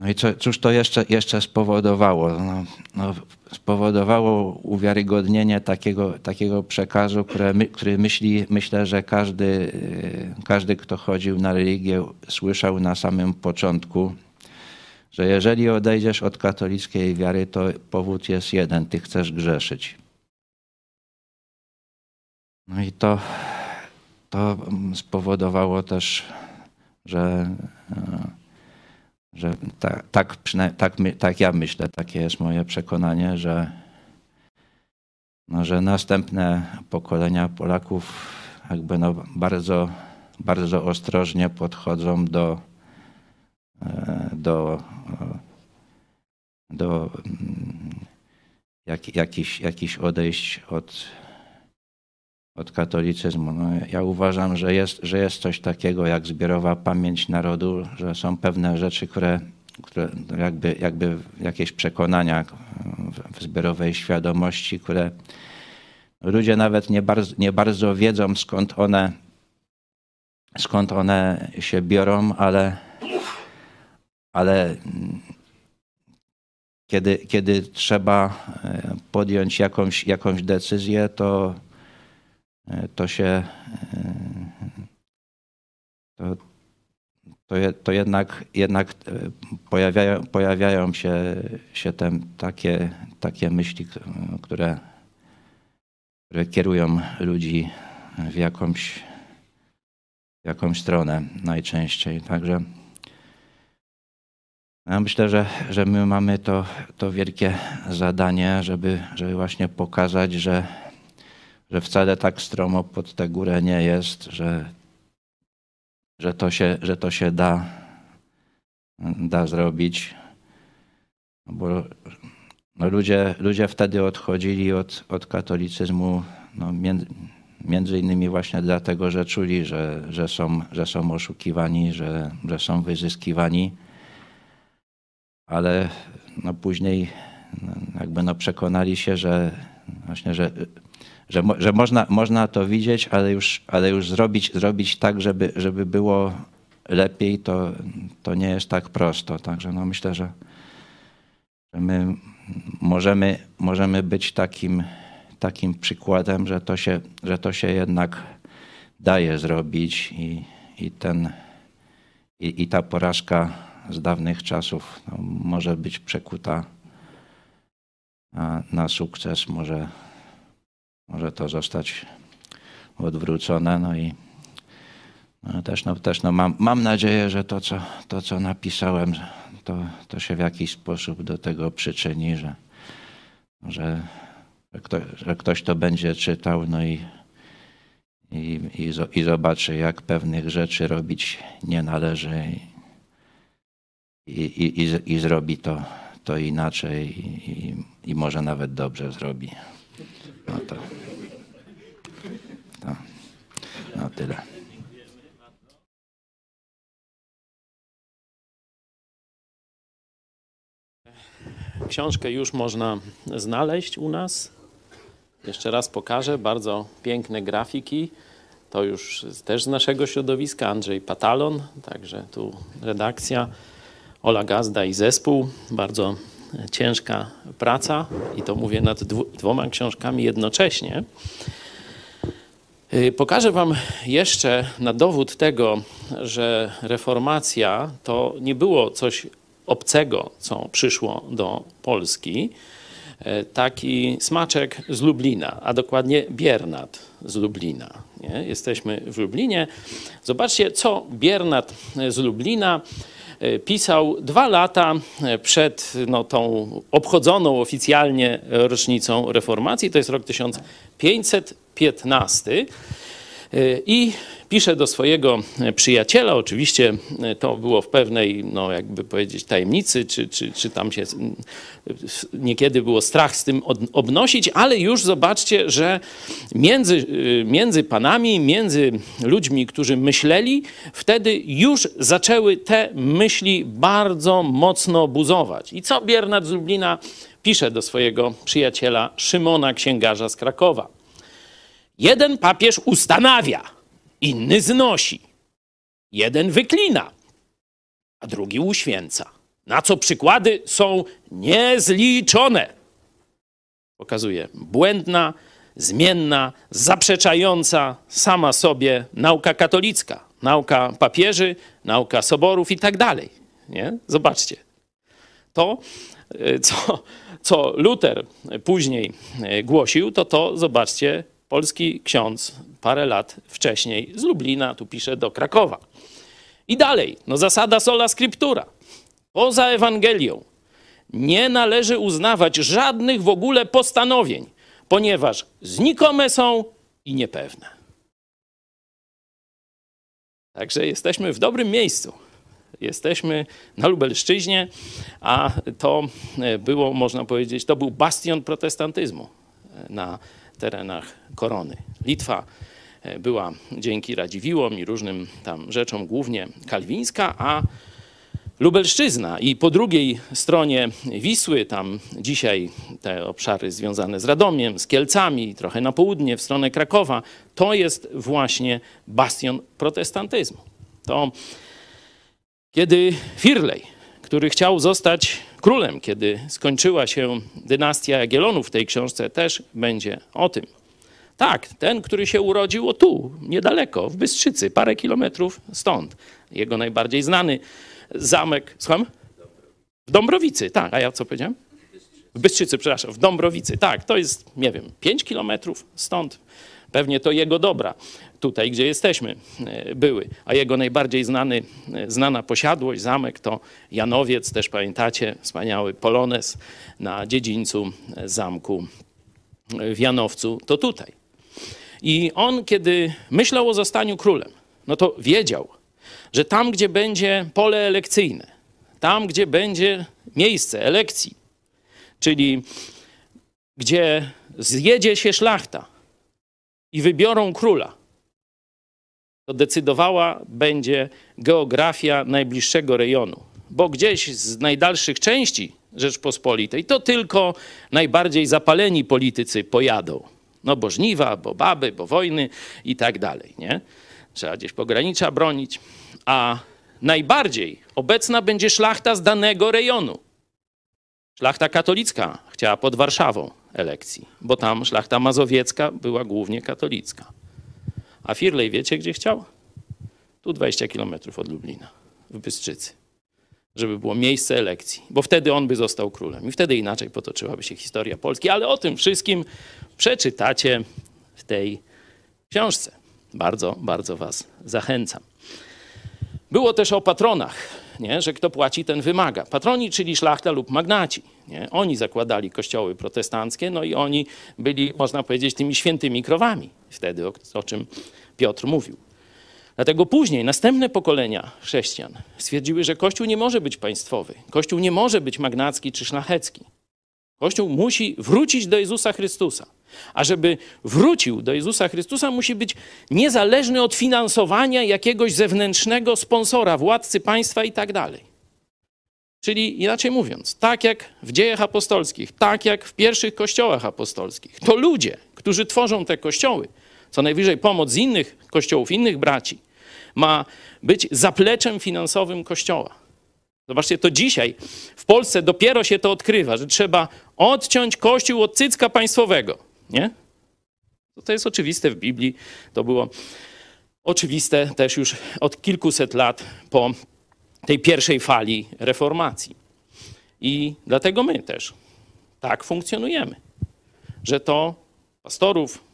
[SPEAKER 4] No i co, cóż to jeszcze, jeszcze spowodowało? No, no, spowodowało uwiarygodnienie takiego, takiego przekazu, które my, który myśli, myślę, że każdy, każdy, kto chodził na religię, słyszał na samym początku, że jeżeli odejdziesz od katolickiej wiary, to powód jest jeden, ty chcesz grzeszyć. No i to, to spowodowało też, że e, że tak, tak, tak, ja myślę, takie jest moje przekonanie, że, no, że następne pokolenia Polaków jakby no bardzo, bardzo ostrożnie podchodzą do, do, do mm, jak, jakichś, jakichś odejść od, od katolicyzmu. No, ja uważam, że jest, że jest coś takiego jak zbiorowa pamięć narodu, że są pewne rzeczy, które, które jakby, jakby jakieś przekonania w, w zbiorowej świadomości, które ludzie nawet nie bardzo, nie bardzo wiedzą skąd one, skąd one się biorą, ale, ale kiedy, kiedy trzeba podjąć jakąś, jakąś decyzję, to to się to, to, to jednak, jednak pojawiają, pojawiają się, się tem, takie, takie myśli, które, które kierują ludzi w jakąś, w jakąś stronę najczęściej. Także ja myślę, że, że my mamy to, to wielkie zadanie, żeby, żeby właśnie pokazać, że że wcale tak stromo pod tę górę nie jest, że, że, to, się, że to się da, da zrobić. Bo no ludzie, ludzie wtedy odchodzili od, od katolicyzmu no między, między innymi właśnie dlatego, że czuli, że, że, są, że są oszukiwani, że, że są wyzyskiwani. Ale no później no jakby no przekonali się, że właśnie, że że, że można, można to widzieć, ale już, ale już zrobić, zrobić tak, żeby, żeby było lepiej, to, to nie jest tak prosto. Także no myślę, że, że my możemy, możemy być takim, takim przykładem, że to, się, że to się jednak daje zrobić i, i, ten, i, i ta porażka z dawnych czasów no, może być przekuta na, sukces, może może to zostać odwrócone. No i no też, no, też no mam, mam nadzieję, że to co, to, co napisałem, to, to się w jakiś sposób do tego przyczyni, że, że, że, kto, że ktoś to będzie czytał no i, i, i, i zobaczy, jak pewnych rzeczy robić nie należy i, i, i, zrobi to, to inaczej i, i może nawet dobrze zrobi. No to, to no tyle.
[SPEAKER 1] Książkę już można znaleźć u nas. Jeszcze raz pokażę. Bardzo piękne grafiki. To już też z naszego środowiska. Andrzej Patalon, także tu redakcja. Ola Gazda i zespół. Bardzo ciężka praca i to mówię nad dwoma książkami jednocześnie. Y, pokażę Wam jeszcze na dowód tego, że reformacja to nie było coś obcego, co przyszło do Polski. Y, taki smaczek z Lublina, a dokładnie Biernat z Lublina. Nie? Jesteśmy w Lublinie. Zobaczcie, co Biernat z Lublina pisał dwa lata e, przed no, tą obchodzoną oficjalnie rocznicą reformacji, to jest rok 1515. Y, I pisze do swojego przyjaciela, oczywiście y, to było w pewnej, no jakby powiedzieć, tajemnicy, czy, czy, czy tam się mm, niekiedy było strach z tym obnosić, ale już zobaczcie, że między, y, między panami, między ludźmi, którzy myśleli, wtedy już zaczęły te myśli bardzo mocno buzować. I co Biernat z Lublina pisze do swojego przyjaciela Szymona, księgarza z Krakowa? Jeden papież ustanawia, inny znosi. Jeden wyklina, a drugi uświęca. Na co przykłady są niezliczone. Pokazuje błędna, zmienna, zaprzeczająca sama sobie nauka katolicka, nauka papieży, nauka soborów i tak dalej. Nie? Zobaczcie. To, y, co, co Luter później y, głosił, to to, zobaczcie, polski ksiądz parę lat wcześniej z Lublina, tu pisze, do Krakowa. I dalej, no zasada sola scriptura. Poza Ewangelią nie należy uznawać żadnych w ogóle postanowień, ponieważ znikome są i niepewne. Także jesteśmy w dobrym miejscu. Jesteśmy na Lubelszczyźnie, a to e, było, można powiedzieć, to był bastion protestantyzmu e, na terenach korony. Litwa e, była dzięki Radziwiłom i różnym tam rzeczom głównie kalwińska, a Lubelszczyzna i po drugiej stronie Wisły, tam dzisiaj te obszary związane z Radomiem, z Kielcami, trochę na południe, w stronę Krakowa, to jest właśnie bastion protestantyzmu. To kiedy Firlej, który chciał zostać królem, kiedy skończyła się dynastia Jagiellonów w tej książce, też będzie o tym. Tak, ten, który się urodził o tu, niedaleko, w Bystrzycy, parę kilometrów stąd. Jego najbardziej znany zamek, słucham? W Dąbrowicy, tak. A ja co powiedziałem? W Bystrzycy, przepraszam, w Dąbrowicy, tak. To jest, nie wiem, 5 kilometrów stąd. Pewnie to jego dobra, tutaj gdzie jesteśmy, e, były. A jego najbardziej znany, e, znana posiadłość, zamek to Janowiec, też pamiętacie, wspaniały polones na dziedzińcu e, zamku w Janowcu, to tutaj. I on, kiedy myślał o zostaniu królem, no to wiedział, że tam, gdzie będzie pole elekcyjne, tam, gdzie będzie miejsce elekcji, czyli gdzie zjedzie się szlachta i wybiorą króla, to decydowała będzie geografia najbliższego rejonu. Bo gdzieś z najdalszych części Rzeczpospolitej to tylko najbardziej zapaleni politycy pojadą. No bo żniwa, bo baby, bo wojny i tak dalej, nie? Trzeba gdzieś pogranicza bronić. A najbardziej obecna będzie szlachta z danego rejonu. Szlachta katolicka chciała pod Warszawą elekcji, bo tam szlachta mazowiecka była głównie katolicka. A Firlej wiecie, gdzie chciał? Tu 20 kilometrów od Lublina, w Bystrzycy. Żeby było miejsce elekcji, bo wtedy on by został królem. I wtedy inaczej potoczyłaby się historia Polski. Ale o tym wszystkim przeczytacie w tej książce. Bardzo, bardzo Was zachęcam. Było też o patronach, nie? że kto płaci, ten wymaga. Patroni, czyli szlachta lub magnaci. Nie? Oni zakładali kościoły protestanckie, no i oni byli, można powiedzieć, tymi świętymi krowami wtedy, o, o czym Piotr mówił. Dlatego później następne pokolenia chrześcijan stwierdziły, że Kościół nie może być państwowy, Kościół nie może być magnacki czy szlachecki. Kościół musi wrócić do Jezusa Chrystusa. A żeby wrócił do Jezusa Chrystusa, musi być niezależny od finansowania jakiegoś zewnętrznego sponsora, władcy państwa i tak dalej. Czyli inaczej mówiąc, tak jak w dziejach apostolskich, tak jak w pierwszych kościołach apostolskich, to ludzie, którzy tworzą te kościoły, co najwyżej pomoc z innych kościołów, innych braci, ma być zapleczem finansowym kościoła. Zobaczcie, to dzisiaj w Polsce dopiero się to odkrywa, że trzeba odciąć kościół od cycka państwowego. Nie? To jest oczywiste w Biblii. To było oczywiste też już od kilkuset lat po tej pierwszej fali reformacji. I dlatego my też tak funkcjonujemy, że to pastorów,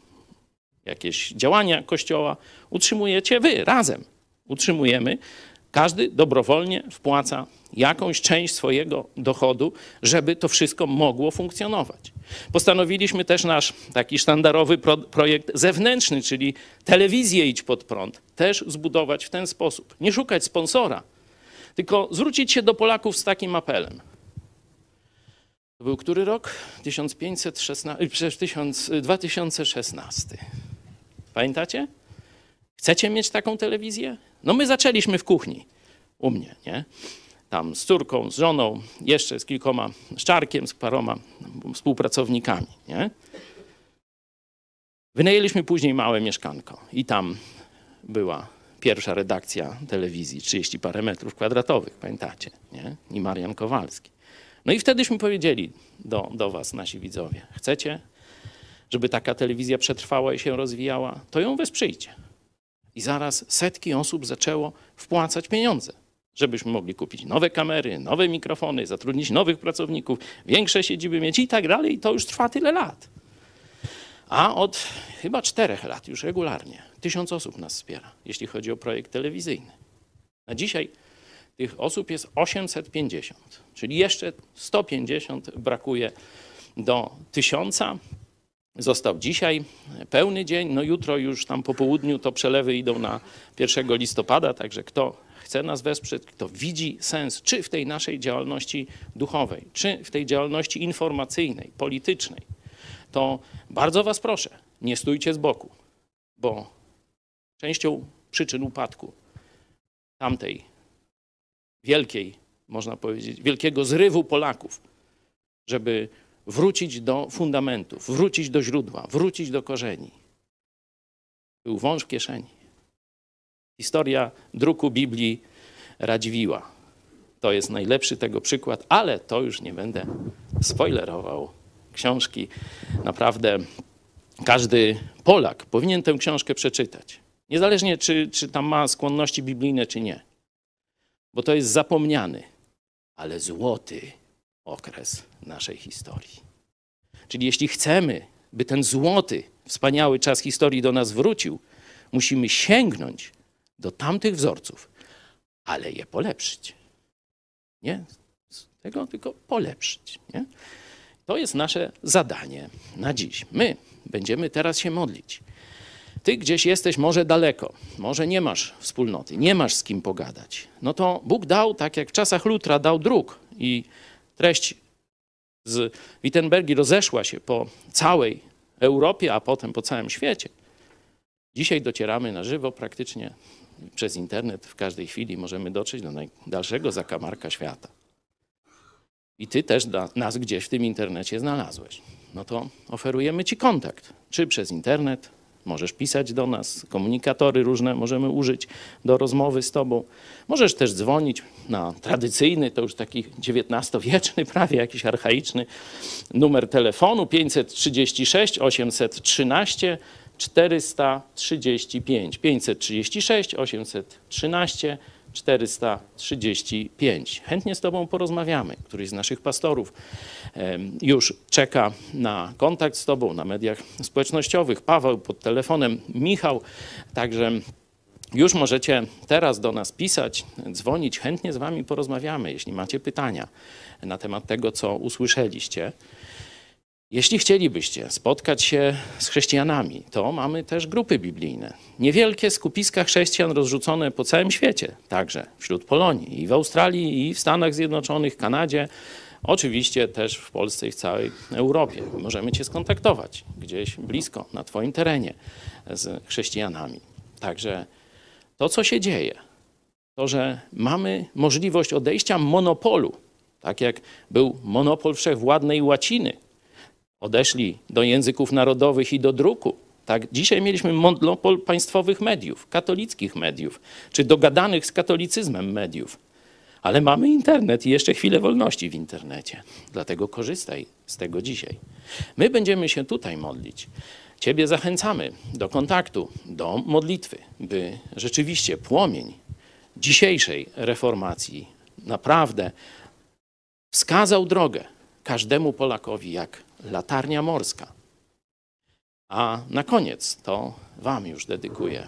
[SPEAKER 1] jakieś działania Kościoła utrzymujecie wy razem. Utrzymujemy Każdy dobrowolnie wpłaca jakąś część swojego dochodu, żeby to wszystko mogło funkcjonować. Postanowiliśmy też nasz taki sztandarowy pro, projekt zewnętrzny, czyli telewizję Idź Pod Prąd, też zbudować w ten sposób. Nie szukać sponsora, tylko zwrócić się do Polaków z takim apelem. To był który rok? 1516, przecież 1000, 2016. Pamiętacie? Chcecie mieć taką telewizję? No my zaczęliśmy w kuchni, u mnie, nie? Tam z córką, z żoną, jeszcze z kilkoma, z Czarkiem, z paroma współpracownikami, nie? Wynajęliśmy później małe mieszkanko i tam była pierwsza redakcja telewizji, 30 parę metrów kwadratowych, pamiętacie, nie? I Marian Kowalski. No i wtedyśmy powiedzieli do, do was, nasi widzowie, chcecie, żeby taka telewizja przetrwała i się rozwijała, to ją wesprzyjcie. I zaraz setki osób zaczęło wpłacać pieniądze, żebyśmy mogli kupić nowe kamery, nowe mikrofony, zatrudnić nowych pracowników, większe siedziby mieć i tak dalej. I to już trwa tyle lat. A od chyba czterech lat już regularnie tysiąc osób nas wspiera, jeśli chodzi o projekt telewizyjny. Na dzisiaj tych osób jest 850, czyli jeszcze 150 brakuje do tysiąca. Został dzisiaj pełny dzień, no jutro już tam po południu to przelewy idą na 1 listopada, także kto chce nas wesprzeć, kto widzi sens, czy w tej naszej działalności duchowej, czy w tej działalności informacyjnej, politycznej, to bardzo Was proszę, nie stójcie z boku, bo częścią przyczyn upadku tamtej wielkiej, można powiedzieć, wielkiego zrywu Polaków, żeby wrócić do fundamentów, wrócić do źródła, wrócić do korzeni. Był wąż w kieszeni. Historia druku Biblii Radziwiła. To jest najlepszy tego przykład, ale to już nie będę spoilerował książki. Naprawdę każdy Polak powinien tę książkę przeczytać. Niezależnie, czy, czy tam ma skłonności biblijne, czy nie. Bo to jest zapomniany, ale złoty okres naszej historii. Czyli jeśli chcemy, by ten złoty, wspaniały czas historii do nas wrócił, musimy sięgnąć do tamtych wzorców, ale je polepszyć. Nie tego, tylko polepszyć. Nie? To jest nasze zadanie na dziś. My będziemy teraz się modlić. Ty gdzieś jesteś może daleko, może nie masz wspólnoty, nie masz z kim pogadać. No to Bóg dał, tak jak w czasach Lutra, dał druk i treść z Wittenbergi rozeszła się po całej Europie, a potem po całym świecie. Dzisiaj docieramy na żywo praktycznie przez internet w każdej chwili możemy dotrzeć do najdalszego zakamarka świata. I ty też nas gdzieś w tym internecie znalazłeś. No to oferujemy ci kontakt, czy przez internet, Możesz pisać do nas, komunikatory różne możemy użyć do rozmowy z Tobą. Możesz też dzwonić na tradycyjny, to już taki XIX-wieczny, prawie jakiś archaiczny numer telefonu 536 813 435. 536 813 435. Chętnie z Tobą porozmawiamy. Któryś z naszych pastorów już czeka na kontakt z Tobą na mediach społecznościowych. Paweł pod telefonem, Michał. Także już możecie teraz do nas pisać, dzwonić. Chętnie z Wami porozmawiamy, jeśli macie pytania na temat tego, co usłyszeliście. Jeśli chcielibyście spotkać się z chrześcijanami, to mamy też grupy biblijne. Niewielkie skupiska chrześcijan rozrzucone po całym świecie, także wśród Polonii, i w Australii, i w Stanach Zjednoczonych, Kanadzie, oczywiście też w Polsce i w całej Europie. Możemy Cię skontaktować gdzieś blisko, na Twoim terenie z chrześcijanami. Także to, co się dzieje, to, że mamy możliwość odejścia monopolu, tak jak był monopol wszechwładnej łaciny, odeszli do języków narodowych i do druku. Tak, dzisiaj mieliśmy monopol państwowych mediów, katolickich mediów, czy dogadanych z katolicyzmem mediów. Ale mamy internet i jeszcze chwilę wolności w internecie. Dlatego korzystaj z tego dzisiaj. My będziemy się tutaj modlić. Ciebie zachęcamy do kontaktu, do modlitwy, by rzeczywiście płomień dzisiejszej reformacji naprawdę wskazał drogę każdemu Polakowi jak latarnia morska. A na koniec to Wam już dedykuję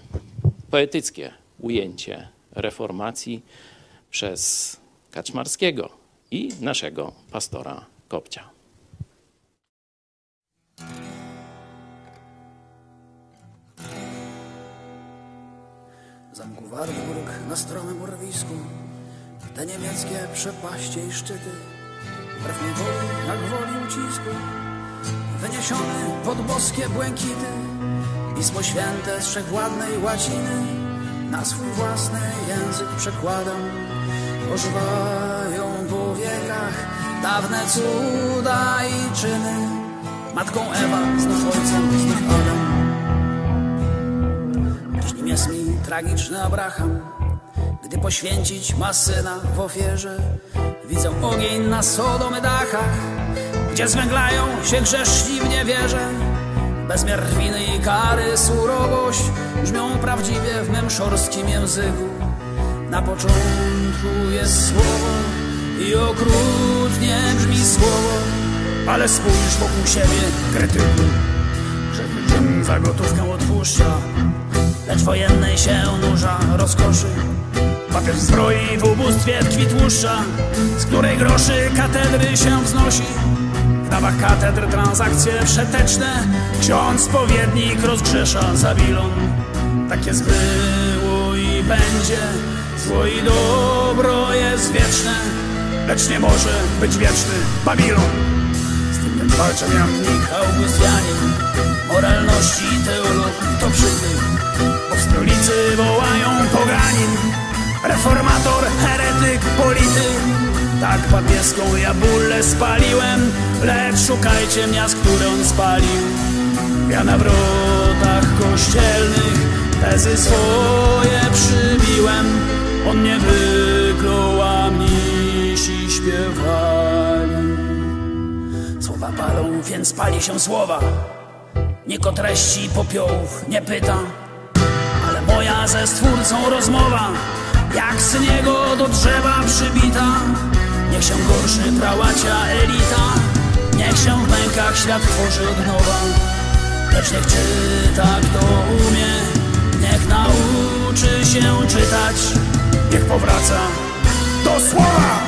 [SPEAKER 1] poetyckie ujęcie reformacji przez Kaczmarskiego i naszego pastora Kopcia.
[SPEAKER 2] Zamku Wartburg na stromym urwisku Te niemieckie przepaście i szczyty Wbrew mej woli, jak woli ucisku Wyniesiony pod boskie błękity Pismo święte z wszechwładnej łaciny. Na swój własny język przekładam. Ożywają po wiekach Dawne cuda i czyny. Matką Ewa, znów ojcem, znów Adam. Dziś nim jest mi tragiczny Abraham, gdy poświęcić ma syna w ofierze. Widzę ogień na Sodomy dachach, gdzie zwęglają się grzeszni w niewierze. Bezmiar winy i kary, surowość brzmią prawdziwie w mym języku. Na początku jest słowo i okrutnie brzmi słowo, ale spójrz wokół siebie, krytyku. Że Żydom za gotówkę odpuszcza, lecz wojennej się nurza rozkoszy. Papier zbroi w ubóstwie tkwi tłuszcza, z której groszy katedry się wznosi. Dawach katedr transakcje przeteczne, ksiądz spowiednik rozgrzesza. Tak jest było i będzie, zło i dobro jest wieczne, lecz nie może być wieczny Babilon. Z tym walczę Jannik Augustianin, moralności teolog to przytyk, bo w stolicy wołają poganin, reformator, heretyk, polityk. Tak papieską ja bullę spaliłem, lecz szukajcie miast, które on spalił. Ja na wrotach kościelnych tezy swoje przybiłem, on nie wyklął, a mnisi śpiewali. Słowa palą, więc pali się słowa. Nikt o treści popiołów nie pyta, ale moja ze stwórcą rozmowa, jak syn jego do drzewa przybita. Niech się gorszy prałacia elita, niech się w mękach świat tworzy od nowa. Lecz niech czyta kto umie, niech nauczy się czytać, niech powraca do słowa.